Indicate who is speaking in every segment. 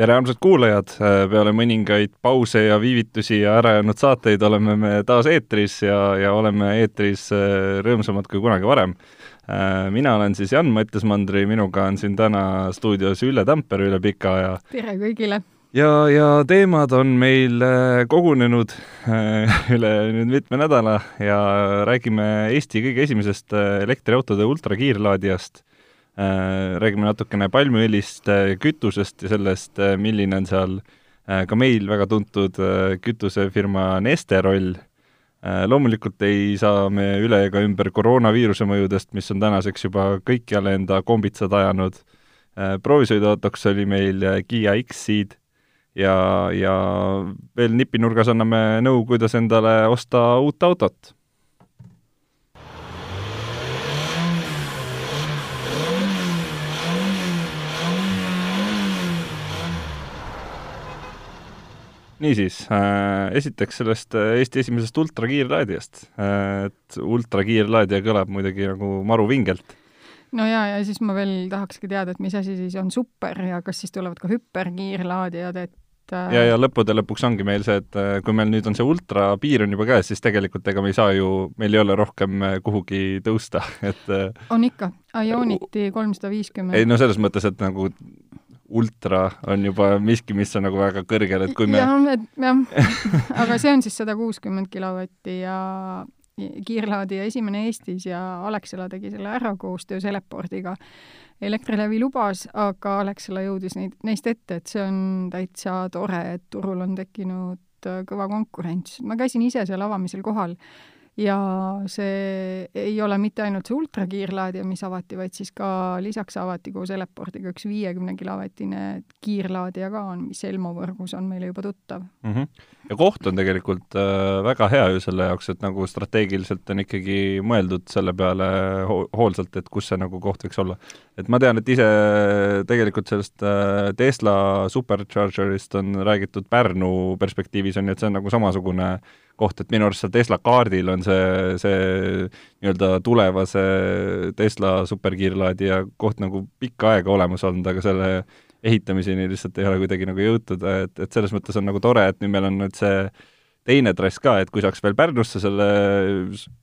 Speaker 1: tere, armsad kuulajad, peale mõningaid pause ja viivitusi ja ärajäänud saateid oleme me taas eetris ja, ja oleme eetris äh, rõõmsamad kui kunagi varem. Äh, mina olen siis Jan Mattias Mandri, minuga on siin täna stuudios Ülle Tamper üle pika aja.
Speaker 2: tere kõigile!
Speaker 1: ja, ja teemad on meil äh, kogunenud üle nüüd mitme nädala ja räägime Eesti kõige esimesest elektriautode ultrakiirlaadijast Äh, räägime natukene palmiõlist, äh, kütusest ja sellest, äh, milline on seal ka meil väga tuntud kütusefirma Neste roll. loomulikult ei saa me üle ega ümber koroonaviiruse mõjudest, mis on tänaseks juba kõikjale enda kombitsad ajanud. proovisõiduautoks oli meil Kiia X-Seed ja, ja veel nipinurgas anname nõu, kuidas endale osta uut autot niisiis äh,, esiteks sellest äh, Eesti esimesest ultrakiirlaadijast äh,. et ultrakiirlaadija kõlab muidugi nagu maru vingelt.
Speaker 2: no ja, ja siis ma veel tahakski teada, et mis asi siis on super ja kas siis tulevad ka hüperkiirlaadijad, et
Speaker 1: ja, ja lõppude lõpuks ongi meil see, et kui meil nüüd on see ultrapiir on juba käes, siis tegelikult ega me ei saa ju, meil ei ole rohkem kuhugi tõusta, et
Speaker 2: on ikka, Ioniti kolmsada viiskümmend.
Speaker 1: ei no selles mõttes, et nagu ultra on juba miski, mis on nagu väga kõrgel, et kui me
Speaker 2: jah, et jah, aga see on siis sada kuuskümmend kilovatti ja kiirlaadija esimene Eestis ja Alexela tegi selle ära koostöös Eleportiga. Elektrilevi lubas, aga Alexela jõudis neid, neist ette, et see on täitsa tore, et turul on tekkinud kõva konkurents. ma käisin ise seal avamisel kohal ja see ei ole mitte ainult see ultrakiirlaadija, mis avati, vaid siis ka lisaks avati koos Eleportiga üks viiekümne kilovatine kiirlaadija ka on, mis Elmo võrgus on meile juba tuttav
Speaker 1: mm. -hmm. ja koht on tegelikult äh, väga hea ju selle jaoks, et nagu strateegiliselt on ikkagi mõeldud selle peale ho hoolsalt, et kus see nagu koht võiks olla. et ma tean, et ise tegelikult sellest äh, Tesla supercharger'ist on räägitud Pärnu perspektiivis, on ju, et see on nagu samasugune koht, et minu arust seal Tesla kaardil on see, see nii-öelda tulevase Tesla superkiirlaadija koht nagu pikka aega olemas olnud, aga selle ehitamiseni lihtsalt ei ole kuidagi nagu jõutud, et, et selles mõttes on nagu tore, et nüüd meil on nüüd see teine trass ka, et kui saaks veel Pärnusse selle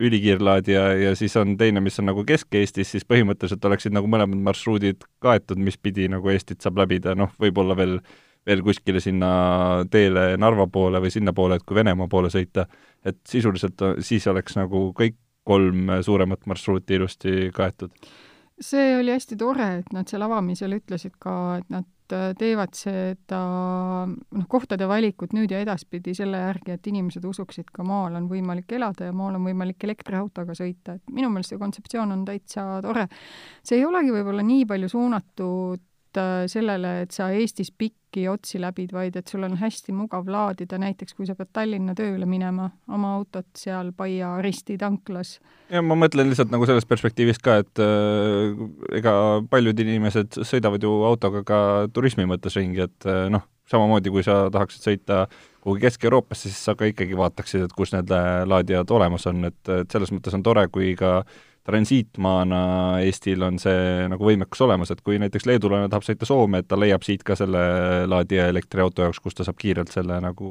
Speaker 1: ülikiirlaadija ja siis on teine, mis on nagu Kesk-Eestis, siis põhimõtteliselt oleksid nagu mõlemad marsruudid kaetud, mis pidi nagu Eestit saab läbida, noh, võib-olla veel veel kuskile sinna teele Narva poole või sinnapoole, et kui Venemaa poole sõita, et sisuliselt siis oleks nagu kõik kolm suuremat marsruuti ilusti kaetud.
Speaker 2: see oli hästi tore, et nad seal avamisel ütlesid ka, et nad teevad seda noh, kohtade valikut nüüd ja edaspidi selle järgi, et inimesed usuksid, ka maal on võimalik elada ja maal on võimalik elektriautoga sõita, et minu meelest see kontseptsioon on täitsa tore. see ei olegi võib-olla nii palju suunatud Äh, sellele, et sa Eestis pikki otsi läbid, vaid et sul on hästi mugav laadida, näiteks kui sa pead Tallinna tööle minema, oma autot seal Paia Risti tanklas.
Speaker 1: ja ma mõtlen lihtsalt nagu sellest perspektiivist ka, et äh, ega paljud inimesed sõidavad ju autoga ka turismi mõttes ringi, et äh, noh, samamoodi kui sa tahaksid sõita kuhugi Kesk-Euroopasse, siis sa ka ikkagi vaataksid, et kus need laadijad olemas on, et, et selles mõttes on tore, kui ka transiitmaana Eestil on see nagu võimekus olemas, et kui näiteks leedulane tahab sõita Soome, et ta leiab siit ka selle laadija elektriauto jaoks, kus ta saab kiirelt selle nagu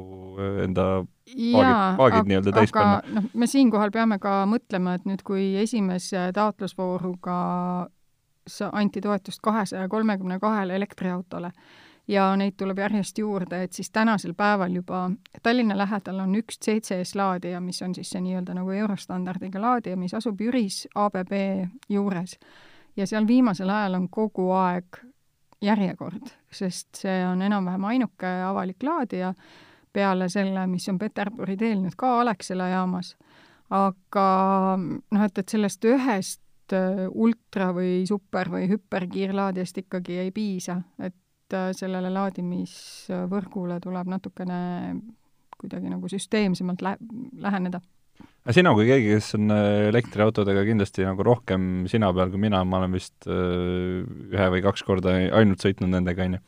Speaker 1: enda paagid, paagid nii-öelda täis panna.
Speaker 2: noh, me siinkohal peame ka mõtlema, et nüüd, kui esimese taotlusvooruga anti toetust kahesaja kolmekümne kahele elektriautole, ja neid tuleb järjest juurde, et siis tänasel päeval juba Tallinna lähedal on üks CCS laadija, mis on siis see nii-öelda nagu eurostandardiga laadija, mis asub Jüris ABB juures. ja seal viimasel ajal on kogu aeg järjekord, sest see on enam-vähem ainuke avalik laadija peale selle, mis on Peterburi teel nüüd ka Alexela jaamas. aga noh, et, et sellest ühest äh, ultra või super või hüperkiirlaadijast ikkagi ei piisa, et äh, sellele laadimisvõrgule tuleb natukene kuidagi nagu süsteemsemalt lä-, läheneda.
Speaker 1: aga sina kui keegi, kes on äh, elektriautodega kindlasti nagu rohkem sina peal kui mina, ma olen vist ühe või kaks korda ainult sõitnud nendega, on ju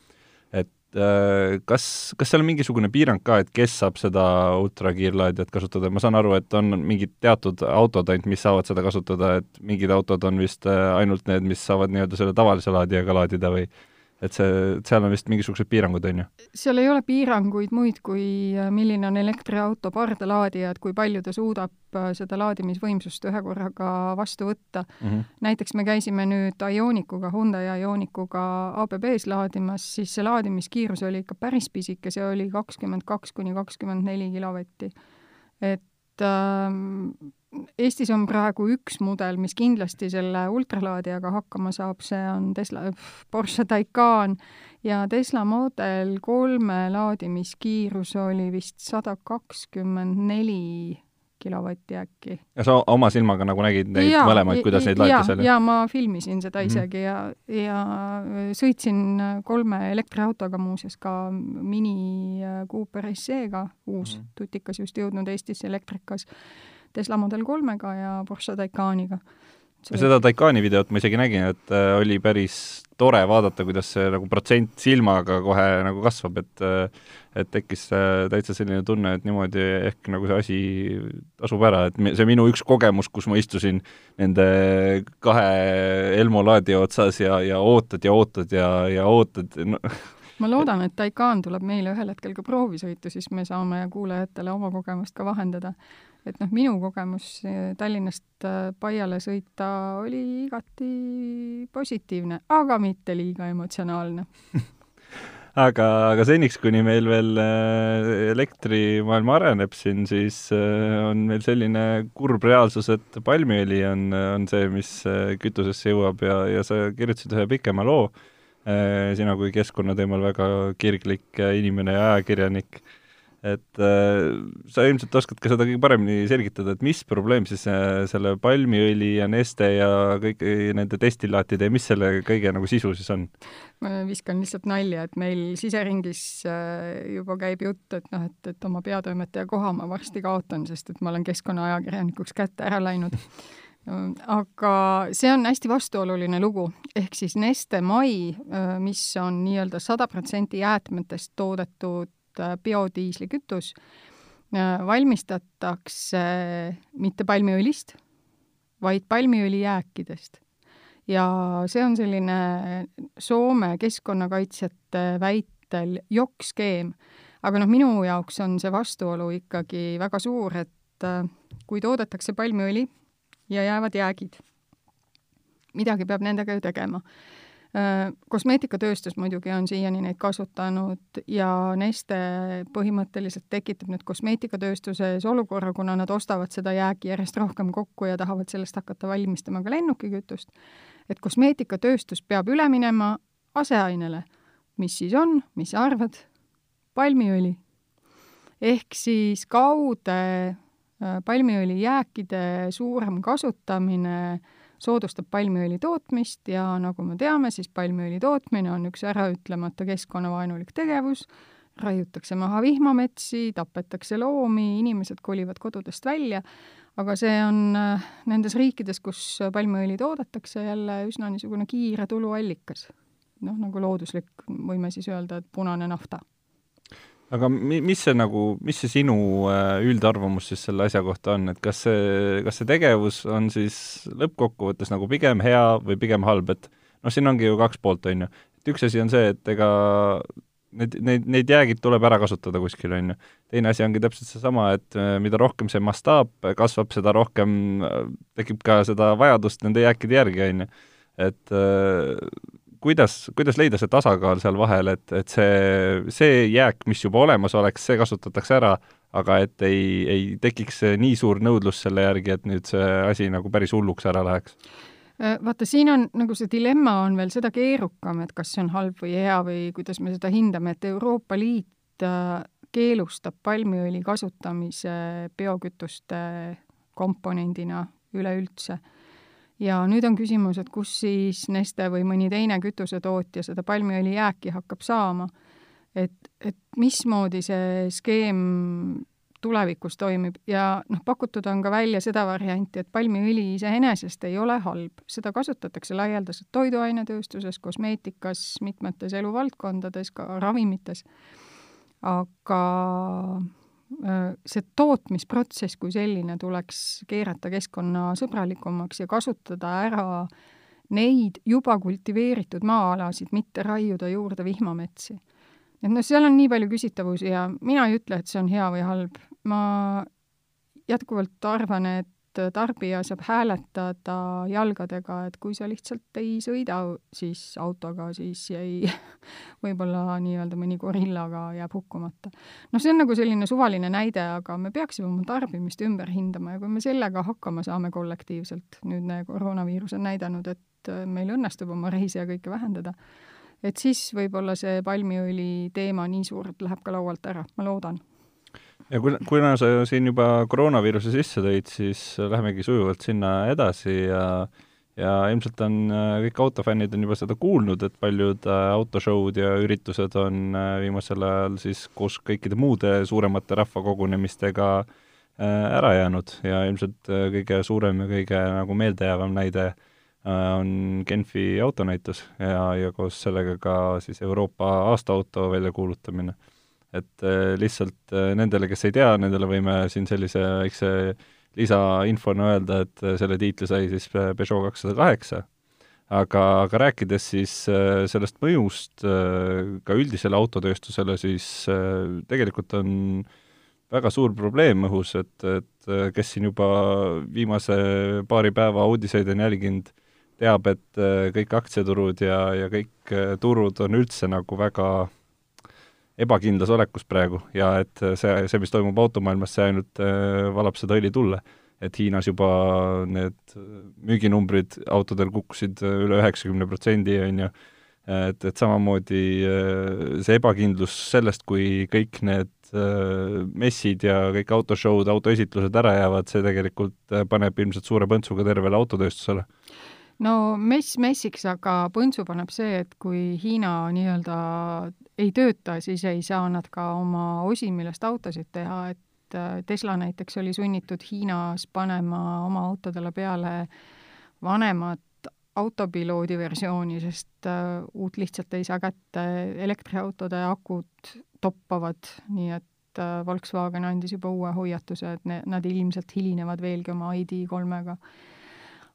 Speaker 1: Äh, kas, kas seal on mingisugune piirang ka, et kes saab seda ultrakiirlaadijat kasutada, ma saan aru, et on mingid teatud autod ainult, mis saavad seda kasutada, et mingid autod on vist äh, ainult need, mis saavad nii-öelda selle tavalise laadijaga laadida või et see, seal on vist mingisugused piirangud, on ju?
Speaker 2: seal ei ole piiranguid muid kui äh, milline on elektriauto pardalaadija, et kui palju ta suudab äh, seda laadimisvõimsust ühe korraga vastu võtta mm. -hmm. näiteks me käisime nüüd Ionicuga, Hyundai Ionicuga ABB-s laadimas, siis see laadimiskiirus oli ikka päris pisike, see oli kakskümmend kaks kuni kakskümmend neli kilovatti. et ähm, Eestis on praegu üks mudel, mis kindlasti selle ultralaadijaga hakkama saab, see on Tesla, Porsche Taycan ja Tesla Model kolme laadimiskiirus oli vist sada kakskümmend neli kilovatti äkki.
Speaker 1: ja sa oma silmaga nagu nägid neid ja, mõlemaid, kuidas neid laeti seal?
Speaker 2: jaa, ma filmisin seda mhm. isegi mm -hmm. ja, ja sõitsin kolme elektriautoga muuseas ka Mini Cooper SE-ga, uus mm -hmm. tutikas just jõudnud Eestisse elektrikas Tesla Model kolmega ja Porsche Taycaniga.
Speaker 1: seda Taycani videot ma isegi nägin, et äh, oli päris tore vaadata, kuidas see nagu protsent silmaga kohe nagu kasvab, et äh, et tekkis äh, täitsa selline tunne, et niimoodi ehk nagu see asi tasub ära, et see minu üks kogemus, kus ma istusin nende kahe Elmo laadija otsas ja, ja ootad ja ootad ja, ja ootad no,
Speaker 2: ma loodan, et Taycan tuleb meile ühel hetkel ka proovisõitu, siis me saame kuulajatele oma kogemust ka vahendada et noh, minu kogemus eh, Tallinnast äh, Paiale sõita oli igati positiivne, aga mitte liiga emotsionaalne.
Speaker 1: Aga, aga seniks, kuni meil veel äh, elektrimaailm areneb siin, siis äh, on meil selline kurb reaalsus, et palmiõli on, on see, mis kütusesse jõuab ja, ja sa kirjutasid ühe pikema loo, sina kui keskkonna teemal väga kirglik inimene ja ajakirjanik et äh, sa ilmselt oskad ka seda kõige paremini selgitada, et mis probleem siis äh, selle palmiõli ja Neste ja kõigi nende destillaatide ja mis selle kõige nagu sisu siis on?
Speaker 2: ma viskan lihtsalt nalja, et meil siseringis äh, juba käib jutt, et noh, et, et oma peatoimetaja koha ma varsti kaotan, sest et ma olen keskkonnaajakirjanikuks kätte ära läinud aga see on hästi vastuoluline lugu, ehk siis Neste Mai, äh, mis on nii-öelda sada protsenti jäätmetest toodetud Äh, biodiislikütus äh, valmistatakse mitte palmiõlist, vaid palmiõli jääkidest. ja see on selline Soome keskkonnakaitsjate väitel jokk-skeem. aga noh, minu jaoks on see vastuolu ikkagi väga suur, et äh, kui toodetakse palmiõli ja jäävad jäägid, midagi peab nendega ju tegema kosmeetikatööstus muidugi on siiani neid kasutanud ja Neste põhimõtteliselt tekitab nüüd kosmeetikatööstuses olukorra, kuna nad ostavad seda jääki järjest rohkem kokku ja tahavad sellest hakata valmistama ka lennukikütust, et kosmeetikatööstus peab üle minema aseainele. mis siis on, mis sa arvad? palmiõli. ehk siis kaude äh, palmiõlijääkide suurem kasutamine äh, soodustab palmiõli tootmist ja nagu me teame, siis palmiõli tootmine on üks äraütlemata keskkonnavaenulik tegevus, raiutakse maha vihmametsi, tapetakse loomi, inimesed kolivad kodudest välja, aga see on äh, nendes riikides, kus palmiõli toodetakse, jälle üsna niisugune kiire tuluallikas. noh, nagu looduslik, võime siis öelda, et punane nafta
Speaker 1: aga mi-, mis see nagu, mis see sinu äh, üldarvamus siis selle asja kohta on, et kas see, kas see tegevus on siis lõppkokkuvõttes nagu pigem hea või pigem halb, et noh, siin ongi ju kaks poolt, on ju. et üks asi on see, et ega need, neid, neid jäägid tuleb ära kasutada kuskil, on ju. teine asi ongi täpselt seesama, et äh, mida rohkem see mastaap kasvab, seda rohkem äh, tekib ka seda vajadust nende jääkide järgi, on ju. et kuidas, kuidas leida see tasakaal seal vahel, et, et see, see jääk, mis juba olemas oleks, see kasutatakse ära, aga et ei, ei tekiks nii suur nõudlus selle järgi, et nüüd see asi nagu päris hulluks ära läheks?
Speaker 2: Äh, vaata, siin on nagu see dilemma on veel seda keerukam, et kas see on halb või hea või kuidas me seda hindame, et Euroopa Liit äh, keelustab palmiõli kasutamise biokütuste komponendina üleüldse ja nüüd on küsimus, et kus siis Neste või mõni teine kütusetootja seda palmiõli jääki hakkab saama. et, et mismoodi see skeem tulevikus toimib ja noh, pakutud on ka välja seda varianti, et palmiõli iseenesest ei ole halb, seda kasutatakse laialdaselt toiduainetööstuses, kosmeetikas, mitmetes eluvaldkondades, ka ravimites. aga see tootmisprotsess kui selline tuleks keerata keskkonnasõbralikumaks ja kasutada ära neid juba kultiveeritud maa-alasid, mitte raiuda juurde vihmametsi. et noh, seal on nii palju küsitavusi ja mina ei ütle, et see on hea või halb. ma jätkuvalt arvan, et et tarbija saab hääletada jalgadega, et kui sa lihtsalt ei sõida siis autoga, siis jäi võib-olla nii-öelda mõni gorillaga jääb hukkumata. noh, see on nagu selline suvaline näide, aga me peaksime oma tarbimist ümber hindama ja kui me sellega hakkama saame kollektiivselt, nüüdne koroonaviirus on näidanud, et meil õnnestub oma reise ja kõike vähendada, et siis võib-olla see palmiõli teema nii suurt läheb ka laualt ära, ma loodan
Speaker 1: ja kuna, kuna sa siin juba koroonaviiruse sisse tõid, siis lähemegi sujuvalt sinna edasi ja ja ilmselt on äh, kõik autofännid on juba seda kuulnud, et paljud äh, autoshow'd ja üritused on äh, viimasel ajal siis koos kõikide muude suuremate rahvakogunemistega ära jäänud. Ja ilmselt kõige suurem ja kõige nagu meeldejäävam näide on Genfi autonäitus ja, ja koos sellega ka siis Euroopa aastaauto väljakuulutamine et äh, lihtsalt äh, nendele, kes ei tea, nendele võime siin sellise väikse lisainfona öelda, et äh, selle tiitli sai siis Peugeot kakssada kaheksa, aga, aga rääkides siis sellest mõjust ka üldisele autotööstusele, siis tegelikult on väga suur probleem õhus, et, et kes siin juba viimase paari päeva uudiseid on jälginud, teab, et kõik aktsiaturud ja, ja kõik turud on üldse nagu väga ebakindlas olekus praegu ja et see, see, mis toimub automaailmas, see ainult äh, valab seda õli tulle. et Hiinas juba need müüginumbrid autodel kukkusid üle üheksakümne protsendi, on ju, et, et samamoodi äh, see ebakindlus sellest, kui kõik need äh, messid ja kõik autoshow'd, autoesitlused ära jäävad, see tegelikult paneb ilmselt suure põntsuga tervele autotööstusele
Speaker 2: no mess messiks, aga põntsu paneb see, et kui Hiina nii-öelda ei tööta, siis ei saa nad ka oma osi, millest autosid teha, et äh, Tesla näiteks oli sunnitud Hiinas panema oma autodele peale vanemat autopiloodi versiooni, sest uh, uut lihtsalt ei saa kätte, elektriautode akud toppavad, nii et uh, Volkswagen andis juba uue hoiatuse, et ne, nad ilmselt hilinevad veelgi oma ID3-ga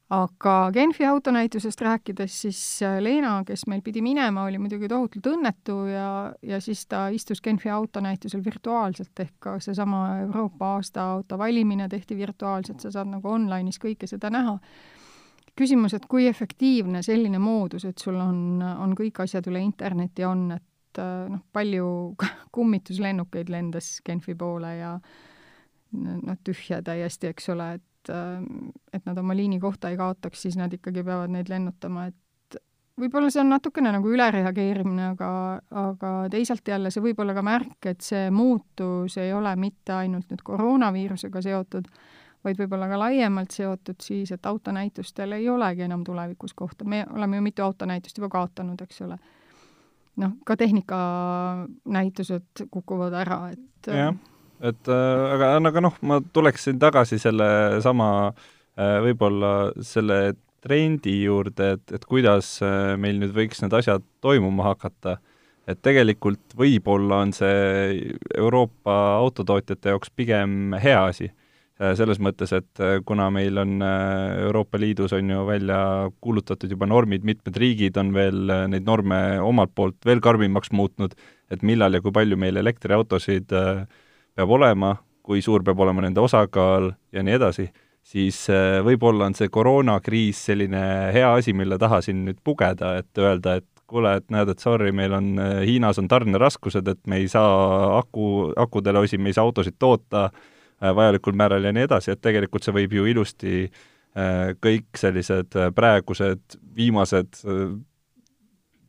Speaker 2: aga Genfi autonäitusest rääkides, siis äh, Leena, kes meil pidi minema, oli muidugi tohutult õnnetu ja, ja siis ta istus Genfi autonäitusel virtuaalselt, ehk ka seesama Euroopa aasta auto valimine tehti virtuaalselt, sa saad nagu online'is kõike seda näha. küsimus, et kui efektiivne selline moodus, et sul on, on kõik asjad üle interneti on, et äh, noh, palju kummituslennukeid lendas Genfi poole ja noh, tühja täiesti, eks ole, et et, äh, et nad oma liini kohta ei kaotaks, siis nad ikkagi peavad neid lennutama, et võib-olla see on natukene nagu ülereageerimine, aga, aga teisalt jälle see võib olla ka märk, et see muutus ei ole mitte ainult nüüd koroonaviirusega seotud, vaid võib-olla ka laiemalt seotud siis, et autonäitustel ei olegi enam tulevikus kohta, me oleme ju mitu autonäitust juba kaotanud, eks ole. noh, ka tehnikanäitused kukuvad ära, et
Speaker 1: jah et äh, aga, aga noh, ma tuleksin tagasi sellesama äh, võib-olla selle trendi juurde, et, et kuidas äh, meil nüüd võiks need asjad toimuma hakata. et tegelikult võib-olla on see Euroopa autotootjate jaoks pigem hea asi. selles mõttes, et kuna meil on Euroopa Liidus on ju välja kuulutatud juba normid, mitmed riigid on veel neid norme omalt poolt veel karmimaks muutnud, et millal ja kui palju meil elektriautosid äh, peab olema, kui suur peab olema nende osakaal ja nii edasi, siis äh, võib-olla on see koroonakriis selline hea asi, mille taha siin nüüd pugeda, et öelda, et kuule, et näed, et sorry, meil on äh, Hiinas on tarneraskused, et me ei saa aku, akudele osi, me ei saa autosid toota äh, vajalikul määral ja nii edasi, et tegelikult see võib ju ilusti kõik sellised praegused viimased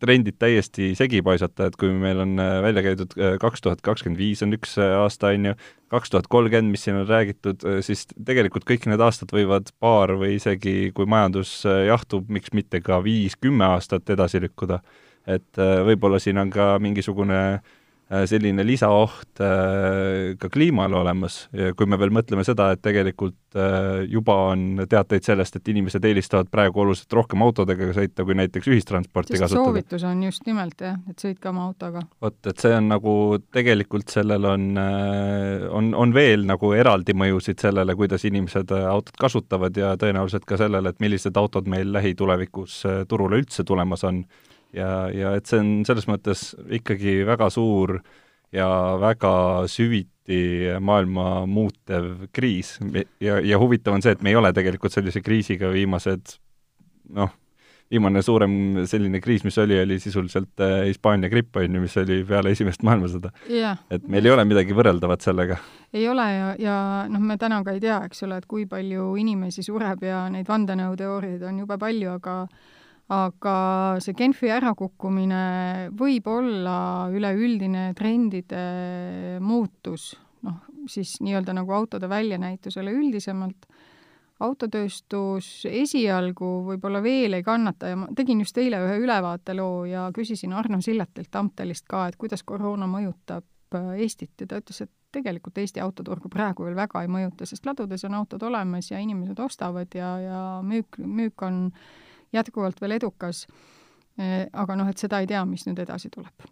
Speaker 1: trendid täiesti segi paisata, et kui meil on äh, välja käidud kaks tuhat kakskümmend viis on üks aasta, on ju, kaks tuhat kolmkümmend, mis siin on räägitud, siis tegelikult kõik need aastad võivad paar või isegi, kui majandus jahtub, miks mitte ka viis-kümme aastat edasi lükkuda. et võib-olla siin on ka mingisugune äh, Äh, selline lisaoht äh, ka kliimale olemas kui me veel mõtleme seda, et tegelikult äh, juba on teateid sellest, et inimesed eelistavad praegu oluliselt rohkem autodega sõita, kui näiteks ühistransporti
Speaker 2: Sest
Speaker 1: kasutada.
Speaker 2: soovitus on just nimelt jah, et sõitke oma autoga.
Speaker 1: vot, et see on nagu, tegelikult sellel on, on, on veel nagu eraldi mõjusid sellele, kuidas inimesed autot kasutavad ja tõenäoliselt ka sellele, et millised autod meil lähitulevikus turule üldse tulemas on ja, ja et see on selles mõttes ikkagi väga suur ja väga süviti maailma muutev kriis. Ja, ja huvitav on see, et me ei ole tegelikult sellise kriisiga viimased noh, viimane suurem selline kriis, mis oli, oli sisuliselt äh, Hispaania gripp, on ju, mis oli peale Esimest maailmasõda.
Speaker 2: Yeah..
Speaker 1: et meil ei ole midagi võrreldavat sellega.
Speaker 2: ei ole ja, ja noh, me täna ka ei tea, eks ole, et kui palju inimesi sureb ja neid vandenõuteooriaid on jube palju, aga aga see Genfi ärakukkumine võib olla üleüldine trendide muutus, noh, siis nii-öelda nagu autode väljanäitusele üldisemalt. autotööstus esialgu võib-olla veel ei kannata ja ma tegin just eile ühe ülevaateloo ja küsisin Arno Sillatilt Amtelist ka, et kuidas koroona mõjutab äh, Eestit ja ta ütles, et tegelikult Eesti autoturgu praegu veel väga ei mõjuta, sest ladudes on autod olemas ja inimesed ostavad ja, ja müük, müük on äh, jätkuvalt veel edukas. Eh, aga noh, et seda ei tea, mis nüüd edasi tuleb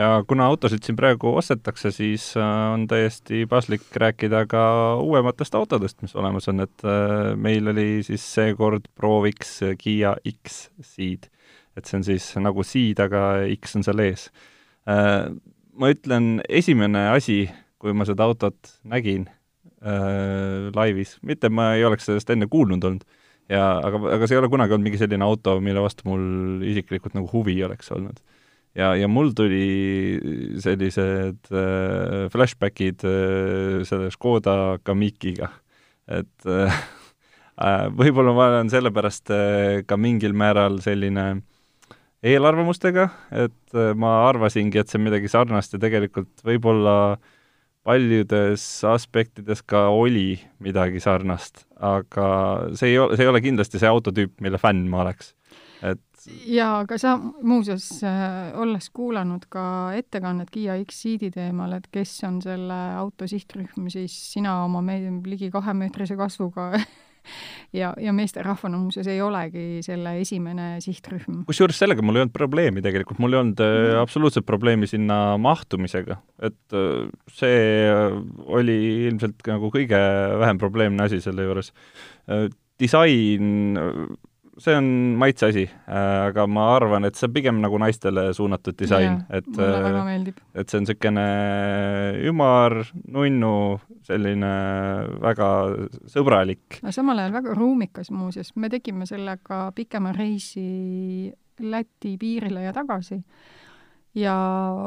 Speaker 1: ja kuna autosid siin praegu ostetakse, siis äh, on täiesti paslik rääkida ka uuematest autodest, mis olemas on, et äh, meil oli siis seekord prooviks Kiia X-Ceed. et see on siis nagu Ceed, aga X on seal ees ma ütlen, esimene asi, kui ma seda autot nägin äh, laivis, mitte ma ei oleks sellest enne kuulnud olnud, ja aga, aga see ei ole kunagi olnud mingi selline auto, mille vastu mul isiklikult nagu huvi oleks olnud. ja, ja mul tuli sellised äh, flashbackid äh, selle Škoda Kamikiga, et äh, äh võib-olla ma olen sellepärast äh, ka mingil määral selline äh, eelarvamustega, et äh, ma arvasingi, et see on midagi sarnast ja tegelikult võib-olla paljudes aspektides ka oli midagi sarnast, aga see ei ole, see ei ole kindlasti see autotüüp, mille fänn ma oleks. et
Speaker 2: jaa, aga sa muuseas äh,, olles kuulanud ka ettekannet Kiia X-Ceedi teemal, et kes on selle auto sihtrühm, siis sina oma me-, ligi kahemeetrise kasvuga ja, ja meesterahvana muuseas ei olegi selle esimene sihtrühm.
Speaker 1: kusjuures sellega mul ei olnud probleemi tegelikult, mul ei olnud mm. absoluutselt probleemi sinna mahtumisega, et äh, see oli ilmselt nagu kõige vähem probleemne asi selle juures. Äh, disain see on maitse asi, äh, aga ma arvan, et see on pigem nagu naistele suunatud disain, et
Speaker 2: meeldib.
Speaker 1: et see on niisugune ümar, nunnu, selline väga sõbralik.
Speaker 2: no samal ajal väga ruumikas muuseas, me tegime sellega pikema reisi Läti piirile ja tagasi ja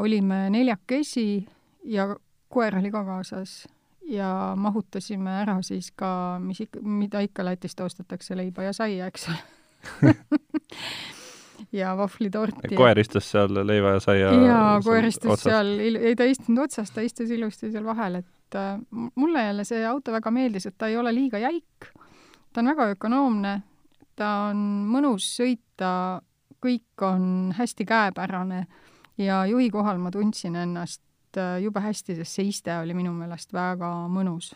Speaker 2: olime neljakesi ja koer oli ka kaasas ja mahutasime ära siis ka, mis ikka, mida ikka Lätist ostetakse, leiba ja saia, eks ole ja vahvlitorti.
Speaker 1: koer istus seal leiva ja saia
Speaker 2: jaa, koer istus otsas. seal, ei ta ei istunud otsas, ta istus ilusti seal vahel, et äh, mulle jälle see auto väga meeldis, et ta ei ole liiga jäik, ta on väga ökonoomne, ta on mõnus sõita, kõik on hästi käepärane ja juhi kohal ma tundsin ennast äh, jube hästi, sest see iste oli minu meelest väga mõnus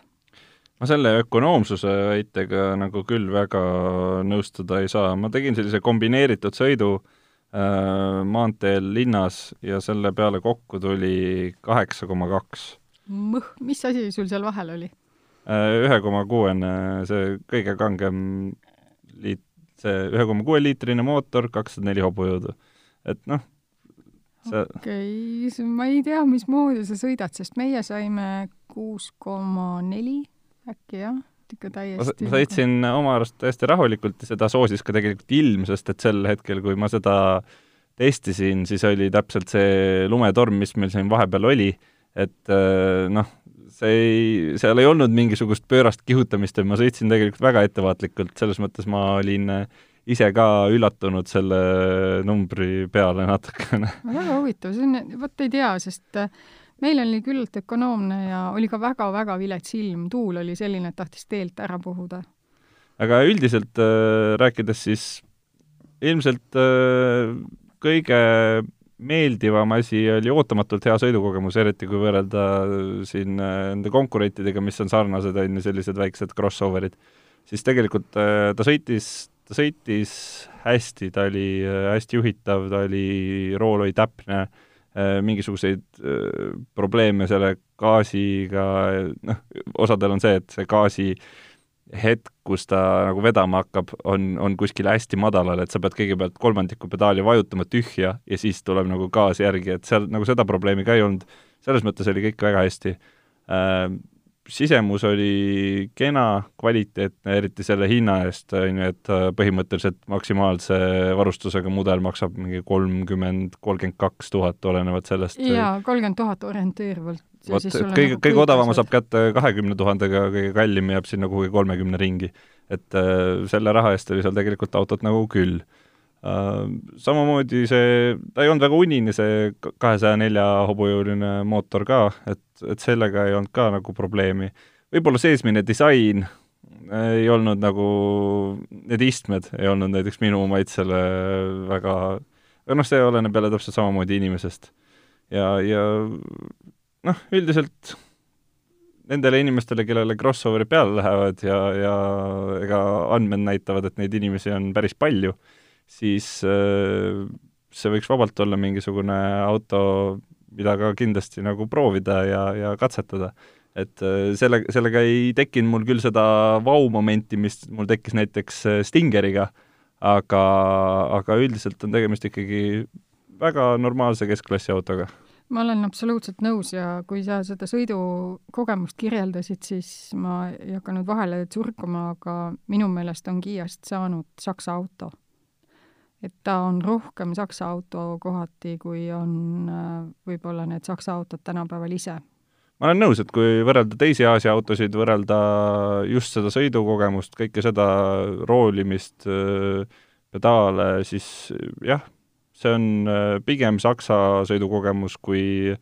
Speaker 1: ma selle ökonoomsuse väitega nagu küll väga nõustuda ei saa, ma tegin sellise kombineeritud sõidu äh, maanteel linnas ja selle peale kokku tuli kaheksa koma kaks.
Speaker 2: mõh, mis asi sul seal vahel oli?
Speaker 1: Äh, ühe koma kuuene, see kõige kangem liit, see ühe koma kuue liitrine mootor, kakssada neli hobujõudu. et noh,
Speaker 2: see okei okay., ma ei tea, mismoodi sa sõidad, sest meie saime kuus koma neli äkki jah, ikka täiesti.
Speaker 1: ma sõitsin oma arust täiesti rahulikult ja seda soosis ka tegelikult ilm, sest et sel hetkel, kui ma seda testisin, siis oli täpselt see lumetorm, mis meil siin vahepeal oli, et äh, noh, see ei, seal ei olnud mingisugust pöörast kihutamist ja ma sõitsin tegelikult väga ettevaatlikult, selles mõttes ma olin äh, ise ka üllatunud selle numbri peale natukene.
Speaker 2: väga huvitav, see on, vot ei tea, sest äh, meil oli küllalt ökonoomne ja oli ka väga-väga vilets ilm, tuul oli selline, et tahtis teelt ära puhuda.
Speaker 1: aga üldiselt äh, rääkides siis ilmselt äh, kõige meeldivam asi oli ootamatult hea sõidukogemus, eriti kui võrrelda siin äh, nende konkurentidega, mis on sarnased, on ju, sellised väiksed crossover'id, siis tegelikult äh, ta sõitis, ta sõitis hästi, ta oli äh, hästi juhitav, ta oli, rool oli täpne, mingisuguseid probleeme selle gaasiga, noh, osadel on see, et see gaasi hetk, kus ta nagu vedama hakkab, on, on kuskil hästi madalal, et sa pead kõigepealt kolmandiku pedaali vajutama tühja ja siis tuleb nagu gaas järgi, et seal nagu seda probleemi ka ei olnud. selles mõttes oli kõik väga hästi äh,. Sisemus oli kena, kvaliteetne, eriti selle hinna eest, on ju, et äh, põhimõtteliselt maksimaalse varustusega mudel maksab mingi kolmkümmend, kolmkümmend kaks tuhat, olenevalt sellest.
Speaker 2: jaa, kolmkümmend tuhat orienteerivalt
Speaker 1: vot, kõige, kõige odavama saab kätte kahekümne tuhandega, kõige kallim jääb sinna kuhugi kolmekümne ringi. et äh, selle raha eest oli seal tegelikult autot nagu küll äh,. Samamoodi see, ta ei olnud väga unine, see kahesaja nelja hobujõuline mootor ka, et, et sellega ei olnud ka nagu probleemi. võib-olla seesmine disain ei olnud nagu, need istmed ei olnud näiteks minu maitsele väga, aga noh, see oleneb jälle täpselt samamoodi inimesest. ja, ja noh, üldiselt nendele inimestele, kellele crossover'id peale lähevad ja, ja ega andmed näitavad, et neid inimesi on päris palju, siis äh, see võiks vabalt olla mingisugune auto, mida ka kindlasti nagu proovida ja, ja katsetada. et äh, selle, sellega ei tekkinud mul küll seda vau-momenti, mis mul tekkis näiteks äh, Stingeriga, aga, aga üldiselt on tegemist ikkagi väga normaalse keskklassi autoga
Speaker 2: ma olen absoluutselt nõus ja kui sa seda sõidukogemust kirjeldasid, siis ma ei hakanud vahele tsurkuma, aga minu meelest on Kiiast saanud Saksa auto. Et ta on rohkem Saksa auto kohati, kui on äh, võib-olla need Saksa autod tänapäeval ise.
Speaker 1: ma olen nõus, et kui võrrelda teisi Aasia autosid, võrrelda just seda sõidukogemust, kõike seda roolimist, äh, pedaale, siis jah see on äh, pigem Saksa sõidukogemus kui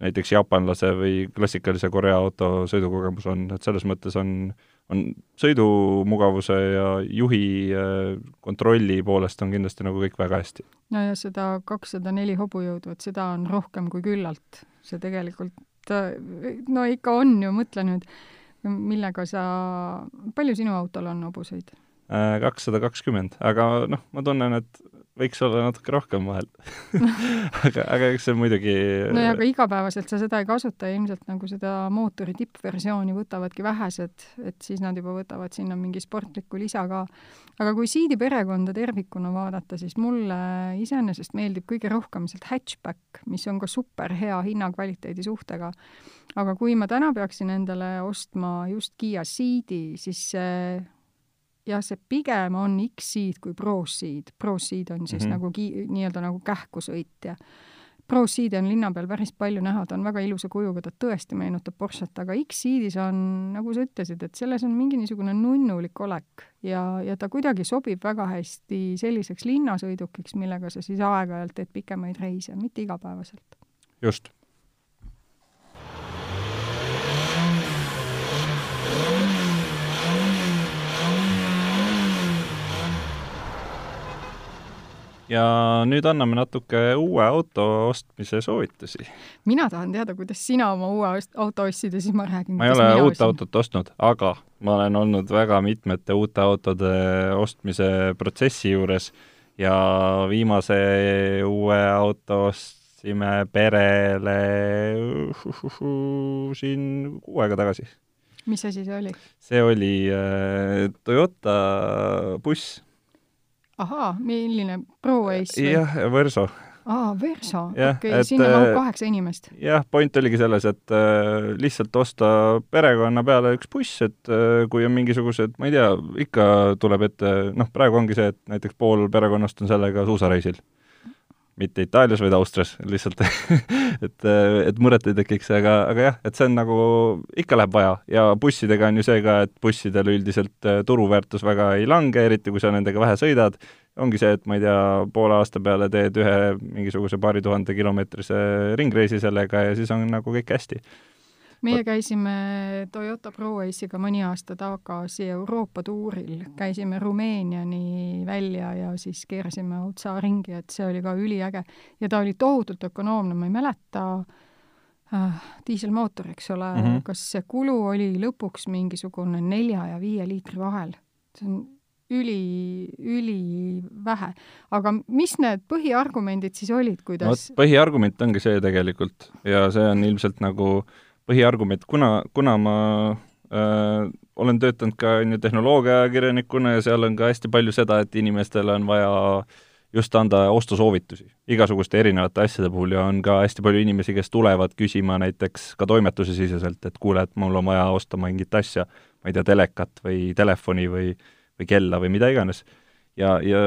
Speaker 1: näiteks jaapanlase või klassikalise Korea auto sõidukogemus on, et selles mõttes on, on sõidumugavuse ja juhi äh, kontrolli poolest on kindlasti nagu kõik väga hästi.
Speaker 2: no ja seda kakssada neli hobujõudu, et seda on rohkem kui küllalt. see tegelikult, no ikka on ju, mõtle nüüd, millega sa, palju sinu autol on hobuseid?
Speaker 1: Äh, kakssada kakskümmend, aga noh, ma tunnen, et võiks olla natuke rohkem vahel aga, aga eks see muidugi
Speaker 2: no ja aga igapäevaselt sa seda ei kasuta ja ilmselt nagu seda mootori tippversiooni võtavadki vähesed, et siis nad juba võtavad sinna mingi sportliku lisa ka. aga kui Seedi perekonda tervikuna vaadata, siis mulle iseenesest meeldib kõige rohkem sealt hatchback, mis on ka super hea hinna-kvaliteedi suhtega. aga kui ma täna peaksin endale ostma just Kiia Ceedi, siis see jah, see pigem on X-seed kui Pro-seed. Pro-seed on siis mm -hmm. nagu ki-, nii-öelda nagu kähkusõit ja Pro-seedi on linna peal päris palju näha, ta on väga ilusa kujuga, ta tõesti meenutab Porschet, aga X-seedis on, nagu sa ütlesid, et selles on mingi niisugune nunnulik olek ja, ja ta kuidagi sobib väga hästi selliseks linnasõidukiks, millega sa siis aeg-ajalt teed pikemaid reise, mitte igapäevaselt.
Speaker 1: just ja nüüd anname natuke uue auto ostmise soovitusi.
Speaker 2: mina tahan teada, kuidas sina oma uue auto ostsid ja siis ma räägin.
Speaker 1: ma ei ole uut ostsin. autot ostnud, aga ma olen olnud väga mitmete uute autode ostmise protsessi juures ja viimase uue auto ostsime perele siin kuu aega tagasi.
Speaker 2: mis asi see oli?
Speaker 1: see oli äh, Toyota buss
Speaker 2: ahaa, milline Pro-Ace või?
Speaker 1: jah, Verso.
Speaker 2: aa, Verso, okei sinna mahub äh, kaheksa inimest.
Speaker 1: jah, point oligi selles, et äh, lihtsalt osta perekonna peale üks buss, et äh, kui on mingisugused, ma ei tea, ikka tuleb ette, noh, praegu ongi see, et näiteks pool perekonnast on sellega suusareisil. Mitte Itaalias, vaid Austrias lihtsalt et, et muret ei tekiks, aga, aga jah, et see on nagu, ikka läheb vaja ja bussidega on ju see ka, et bussidel üldiselt äh, turuväärtus väga ei lange, eriti kui sa nendega vähe sõidad, ongi see, et ma ei tea, poole aasta peale teed ühe mingisuguse paari tuhande kilomeetrise ringreisi sellega ja siis on nagu kõik hästi
Speaker 2: meie käisime Toyota ProAce'iga mõni aasta tagasi Euroopa tuuril, käisime Rumeeniani välja ja siis keerasime otsa ringi, et see oli ka üliäge. ja ta oli tohutult ökonoomne, ma ei mäleta äh,, diiselmootor, eks ole mm, -hmm. kas see kulu oli lõpuks mingisugune nelja ja viie liitri vahel? see on üli, ülivähe. aga mis need põhiargumendid siis olid, kuidas
Speaker 1: no, põhiargument ongi see tegelikult ja see on ilmselt nagu äh, põhiargument, kuna, kuna ma äh, olen töötanud ka on ju tehnoloogiaajakirjanikuna ja seal on ka hästi palju seda, et inimestele on vaja just anda ostusoovitusi igasuguste erinevate asjade puhul ja on ka hästi palju inimesi, kes tulevad küsima näiteks ka toimetuse siseselt, et kuule, et mul on vaja osta mingit asja, ma ei tea, telekat või telefoni või, või kella või mida iganes. ja, ja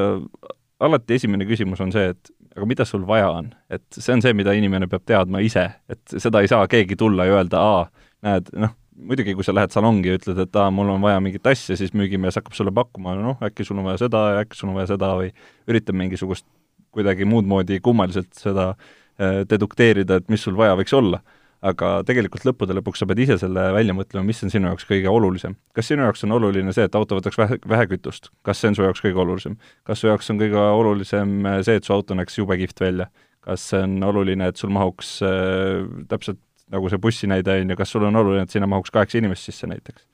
Speaker 1: alati esimene küsimus on see, et aga mida sul vaja on? et see on see, mida inimene peab teadma ise, et seda ei saa keegi tulla ja öelda, aa, näed, noh, muidugi, kui sa lähed salongi ja ütled, et aa, mul on vaja mingit asja, siis müügimees hakkab sulle pakkuma, noh, äkki sul on vaja seda ja äkki sul on vaja seda või üritab mingisugust kuidagi muud moodi kummaliselt seda äh, dedukteerida, et mis sul vaja võiks olla aga tegelikult lõppude lõpuks sa pead ise selle välja mõtlema, mis on sinu jaoks kõige olulisem. kas sinu jaoks on oluline see, et auto võtaks vähe, vähe kütust, kas see on su jaoks kõige olulisem? kas su jaoks on kõige olulisem see, et su auto näeks jube kihvt välja? kas see on oluline, et sul mahuks äh, täpselt nagu see bussi näide on ju, kas sul on oluline, et sinna mahuks kaheksa inimest sisse näiteks?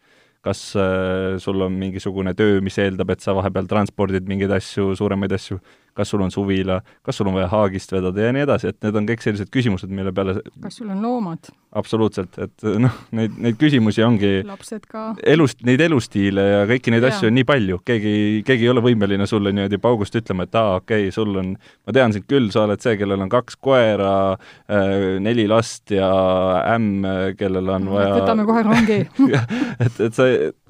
Speaker 1: kas äh, sul on mingisugune töö, mis eeldab, et sa vahepeal transpordid mingeid asju, suuremaid asju, kas sul on suvila, kas sul on vaja haagist vedada ja nii edasi, et need on kõik sellised küsimused, mille peale
Speaker 2: kas sul on loomad?
Speaker 1: absoluutselt, et noh, neid, neid küsimusi ongi
Speaker 2: lapsed ka.
Speaker 1: elust, neid elustiile ja kõiki neid ja. asju on nii palju, keegi, keegi ei ole võimeline sulle niimoodi paugust ütlema, et aa, okei okay,, sul on, ma tean sind küll, sa oled see, kellel on kaks koera, äh, neli last ja ämm, kellel on vaja
Speaker 2: võtame kohe rongi
Speaker 1: et, et sa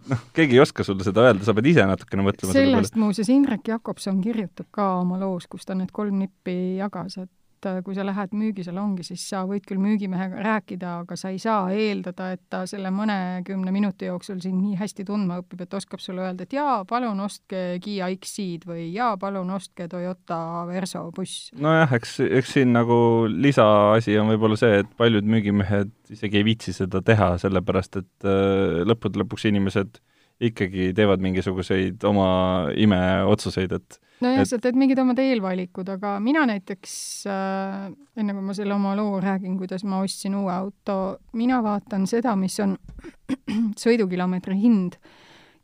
Speaker 1: noh, keegi ei oska sulle seda öelda, sa pead ise natukene mõtlema
Speaker 2: sellest muuseas Indrek Jakobson kirjutab ka oma loos, kus ta need kolm nippi jagas, et äh, kui sa lähed müügisalongi, siis sa võid küll müügimehega rääkida, aga sa ei saa eeldada, et ta selle mõnekümne minuti jooksul sind nii hästi tundma õpib, et oskab sulle öelda, et jaa, palun ostke Kiia X-id või jaa, palun ostke Toyota Verso buss.
Speaker 1: nojah, eks, eks siin nagu lisaasi on võib-olla see, et paljud müügimehed isegi ei viitsi seda teha, sellepärast et äh, lõppude lõpuks inimesed ikkagi teevad mingisuguseid oma imeotsuseid, et
Speaker 2: nojah, sa teed mingid omad eelvalikud, aga mina näiteks äh,, enne kui ma selle oma loo räägin, kuidas ma ostsin uue auto, mina vaatan seda, mis on sõidukilomeetri hind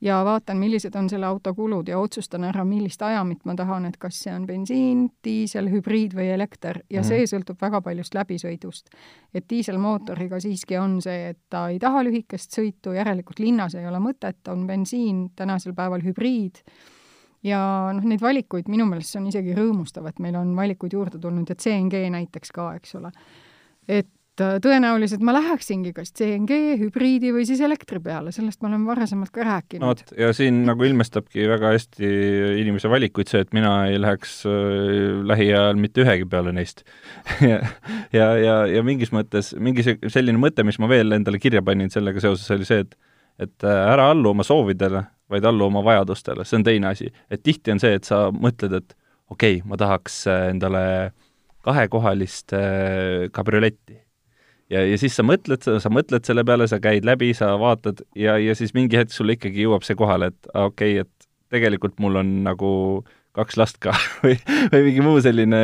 Speaker 2: ja vaatan, millised on selle auto kulud ja otsustan ära, millist ajamit ma tahan, et kas see on bensiin, diisel, hübriid või elekter ja mm. see sõltub väga paljust läbisõidust. et diiselmootoriga siiski on see, et ta ei taha lühikest sõitu, järelikult linnas ei ole mõtet, on bensiin, tänasel päeval hübriid ja noh, neid valikuid minu meelest see on isegi rõõmustav, et meil on valikuid juurde tulnud ja CNG näiteks ka, eks ole. et Äh, tõenäoliselt ma läheksingi kas CNG, hübriidi või siis elektri peale, sellest me oleme varasemalt ka rääkinud. no vot,
Speaker 1: ja siin nagu ilmestabki väga hästi inimese valikuid see, et mina ei läheks äh, lähiajal mitte ühegi peale neist ja, ja, ja, ja mingis mõttes, mingi selline mõte, mis ma veel endale kirja panin sellega seoses, oli see, et et äh, ära allu oma soovidele, vaid allu oma vajadustele, see on teine asi. et tihti on see, et sa mõtled, et okei okay,, ma tahaks endale kahekohalist kabrioletti ja, ja siis sa mõtled, sa mõtled selle peale, sa käid läbi, sa vaatad ja, ja siis mingi hetk sulle ikkagi jõuab see kohale, et okei okay,, et tegelikult mul on nagu kaks last ka või, või mingi muu selline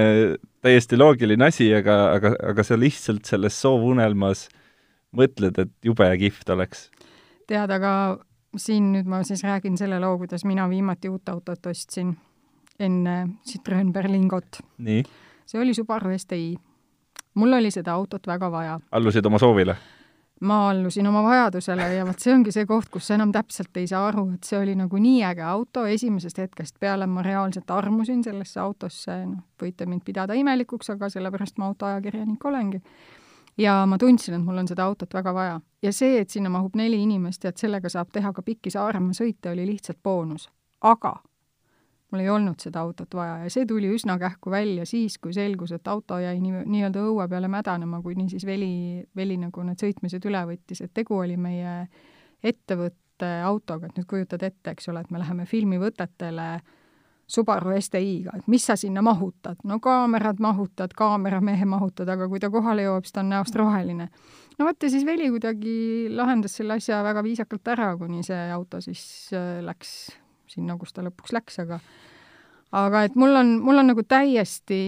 Speaker 1: täiesti loogiline asi, aga, aga, aga sa lihtsalt selles soovunelmas mõtled, et jube kihvt oleks.
Speaker 2: tead, aga siin nüüd ma siis räägin selle loo, kuidas mina viimati uut autot ostsin enne Citroen Berlingot. see oli Subaru STI mul oli seda autot väga vaja.
Speaker 1: allusid oma soovile?
Speaker 2: ma allusin oma vajadusele ja vot see ongi see koht, kus sa enam täpselt ei saa aru, et see oli nagu nii äge auto, esimesest hetkest peale ma reaalselt armusin sellesse autosse, noh, võite mind pidada imelikuks, aga sellepärast ma autoajakirjanik olengi. Ja ma tundsin, et mul on seda autot väga vaja. ja see, et sinna mahub neli inimest ja et sellega saab teha ka pikki Saaremaa sõite, oli lihtsalt boonus. aga mul ei olnud seda autot vaja ja see tuli üsna kähku välja siis, kui selgus, et auto jäi nii, nii-öelda õue peale mädanema, kuni siis veli, veli nagu need sõitmised üle võttis, et tegu oli meie ettevõtte autoga, et nüüd kujutad ette, eks ole, et me läheme filmivõtetele Subaru STI-ga, et mis sa sinna mahutad, no kaamerad mahutad, kaameramehe mahutad, aga kui ta kohale jõuab, siis ta on näost roheline. no vot ja siis Veli kuidagi lahendas selle asja väga viisakalt ära, kuni see auto siis äh, läks sinna, kus ta lõpuks läks, aga aga et mul on, mul on nagu täiesti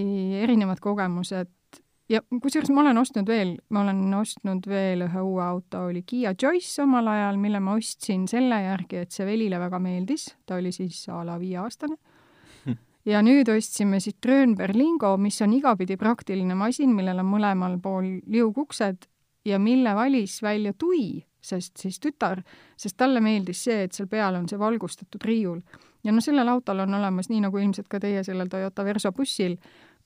Speaker 2: erinevad kogemused ja kusjuures ma olen ostnud veel, ma olen ostnud veel ühe uue auto, oli Kiia Joyce omal ajal, mille ma ostsin selle järgi, et see Velile väga meeldis, ta oli siis a la viieaastane. Ja nüüd ostsime Citroen Berlingo, mis on igapidi praktiline masin, millel on mõlemal pool liuguksed ja mille valis välja Tui sest siis tütar, sest talle meeldis see, et seal peal on see valgustatud riiul. ja noh, sellel autol on olemas, nii nagu ilmselt ka teie sellel Toyota Verso bussil,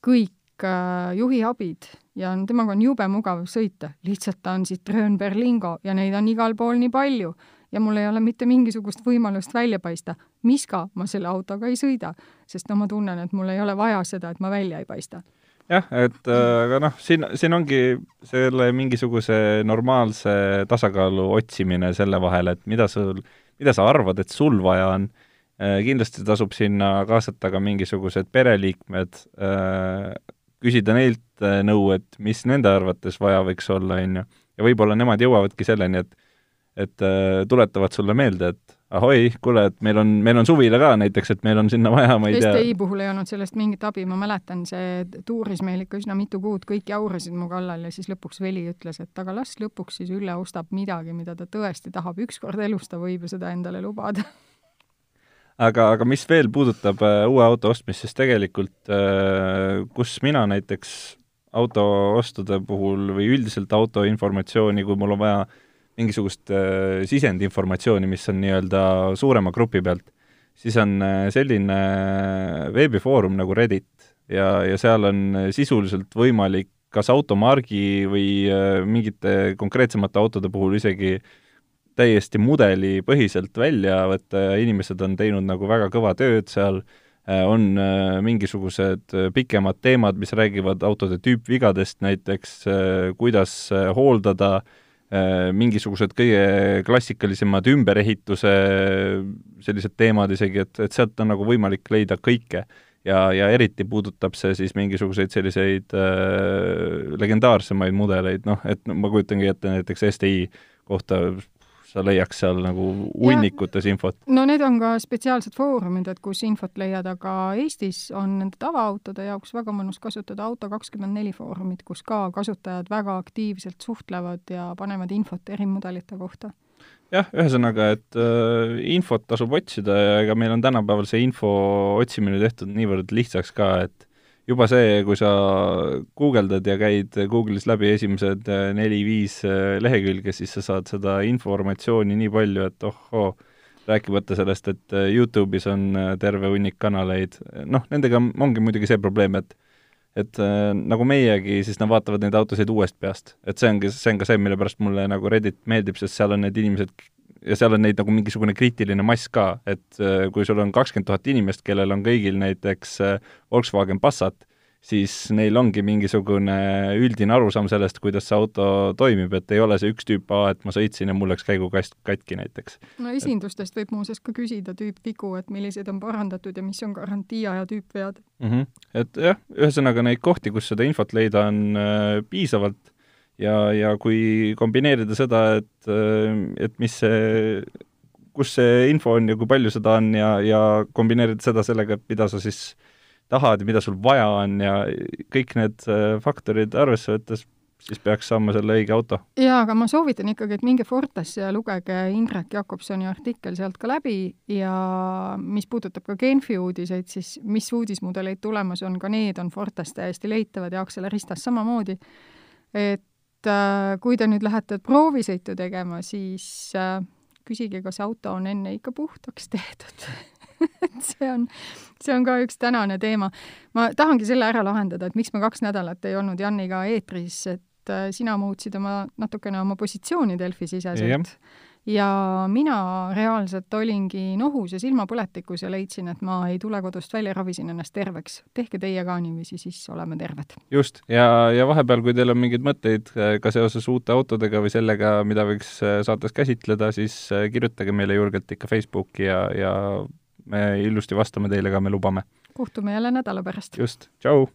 Speaker 2: kõik äh, juhiabid ja temaga on jube mugav sõita, lihtsalt ta on Citroen Berlingo ja neid on igal pool nii palju ja mul ei ole mitte mingisugust võimalust välja paista. miska ma selle autoga ei sõida, sest no ma tunnen, et mul ei ole vaja seda, et ma välja ei paista
Speaker 1: jah, et äh, aga noh, siin, siin ongi selle mingisuguse normaalse tasakaalu otsimine selle vahel, et mida sul, mida sa arvad, et sul vaja on. Äh, kindlasti tasub sinna kaasata ka mingisugused pereliikmed, äh, küsida neilt nõu, et mis nende arvates vaja võiks olla, on ju. ja võib-olla nemad jõuavadki selleni, et et tuletavad sulle meelde, et ahoi, kuule, et meil on, meil on suvila ka näiteks, et meil on sinna vaja, ma ei tea.
Speaker 2: STI puhul ei olnud sellest mingit abi, ma mäletan, see tuuris meil ikka üsna mitu kuud, kõik jaurasid mu kallal ja siis lõpuks Veli ütles, et aga las lõpuks siis Ülle ostab midagi, mida ta tõesti tahab, ükskord elus ta võib ju seda endale lubada
Speaker 1: aga, aga mis veel puudutab äh, uue auto ostmist, siis tegelikult äh, kus mina näiteks autoostude puhul või üldiselt auto informatsiooni, kui mul on vaja mingisugust äh, sisendinformatsiooni, mis on nii-öelda suurema grupi pealt, siis on äh, selline äh, veebifoorum nagu Reddit ja, ja seal on sisuliselt võimalik kas automargi või mingite konkreetsemate autode puhul isegi täiesti mudelipõhiselt välja võtta ja inimesed on teinud nagu väga kõva tööd seal, on mingisugused pikemad teemad, mis räägivad autode tüüpvigadest näiteks, kuidas hooldada äh, Äh, mingisugused kõige klassikalisemad ümberehituse sellised teemad isegi, et, et sealt on nagu võimalik leida kõike. ja, ja eriti puudutab see siis mingisuguseid selliseid äh, legendaarsemaid mudeleid, noh, et ma kujutangi ette näiteks STI kohta sa leiaks seal nagu hunnikutes infot?
Speaker 2: no need on ka spetsiaalsed foorumid, et kus infot leiad, aga Eestis on nende tavaautode jaoks väga mõnus kasutada Auto24 foorumit, kus ka kasutajad väga aktiivselt suhtlevad ja panevad infot erimudelite kohta
Speaker 1: jah, ühesõnaga, et äh, infot tasub otsida ja ega meil on tänapäeval see info otsimine tehtud niivõrd lihtsaks ka, et juba see, kui sa guugeldad ja käid Google'is läbi esimesed äh, neli-viis äh, lehekülge, siis sa saad seda informatsiooni nii palju, et ohoo, rääkimata sellest, et äh, Youtube'is on terve hunnik kanaleid, noh, nendega ongi muidugi see probleem, et et äh, nagu meiegi, siis nad vaatavad neid autosid uuest peast. et see ongi, see on ka see, mille pärast mulle nagu Reddit meeldib, sest seal on need inimesed ja seal on neid nagu mingisugune kriitiline mass ka, et äh, kui sul on kakskümmend tuhat inimest, kellel on kõigil näiteks äh, Volkswagen Passat, siis neil ongi mingisugune üldine arusaam sellest, kuidas see auto toimib, et ei ole see üks tüüp, aa, et ma sõitsin ja mul läks käigukast katki näiteks.
Speaker 2: no esindustest võib muuseas ka küsida tüüpvigu, et milliseid on parandatud ja mis on garantiiaja tüüpvead
Speaker 1: mm. -hmm. et jah, ühesõnaga neid kohti, kus seda infot leida, on äh, piisavalt ja, ja kui kombineerida seda, et, et mis see, kus see info on ja kui palju seda on ja, ja kombineerida seda sellega, et mida sa siis tahad ja mida sul vaja on ja kõik need äh, faktorid arvesse võttes, siis peaks saama selle õige auto.
Speaker 2: jaa, aga ma soovitan ikkagi, et minge Fortesse ja lugege Indrek Jakobsoni artikkel sealt ka läbi ja mis puudutab ka Genfi uudiseid, siis mis uudismudeleid tulemas on, ka need on Fortes täiesti leitavad ja Acceleristas samamoodi. et et äh, kui te nüüd lähete proovisõitu tegema, siis äh, küsige, kas auto on enne ikka puhtaks tehtud. Et see on, see on ka üks tänane teema. ma tahangi selle ära lahendada, et miks me kaks nädalat ei olnud Janniga eetris, et äh, sina muutsid oma, natukene oma positsiooni Delfi siseselt ja mina reaalselt olingi nohus ja silmapõletikus ja leidsin, et ma ei tule kodust välja, ravisin ennast terveks. tehke teie ka niiviisi, siis oleme terved.
Speaker 1: just, ja, ja vahepeal, kui teil on mingeid mõtteid äh, ka seoses uute autodega või sellega, mida võiks äh, saates käsitleda, siis äh, kirjutage meile julgelt ikka Facebooki ja, ja me ilusti vastame teile ka, me lubame.
Speaker 2: kohtume jälle nädala pärast.
Speaker 1: just, tšau!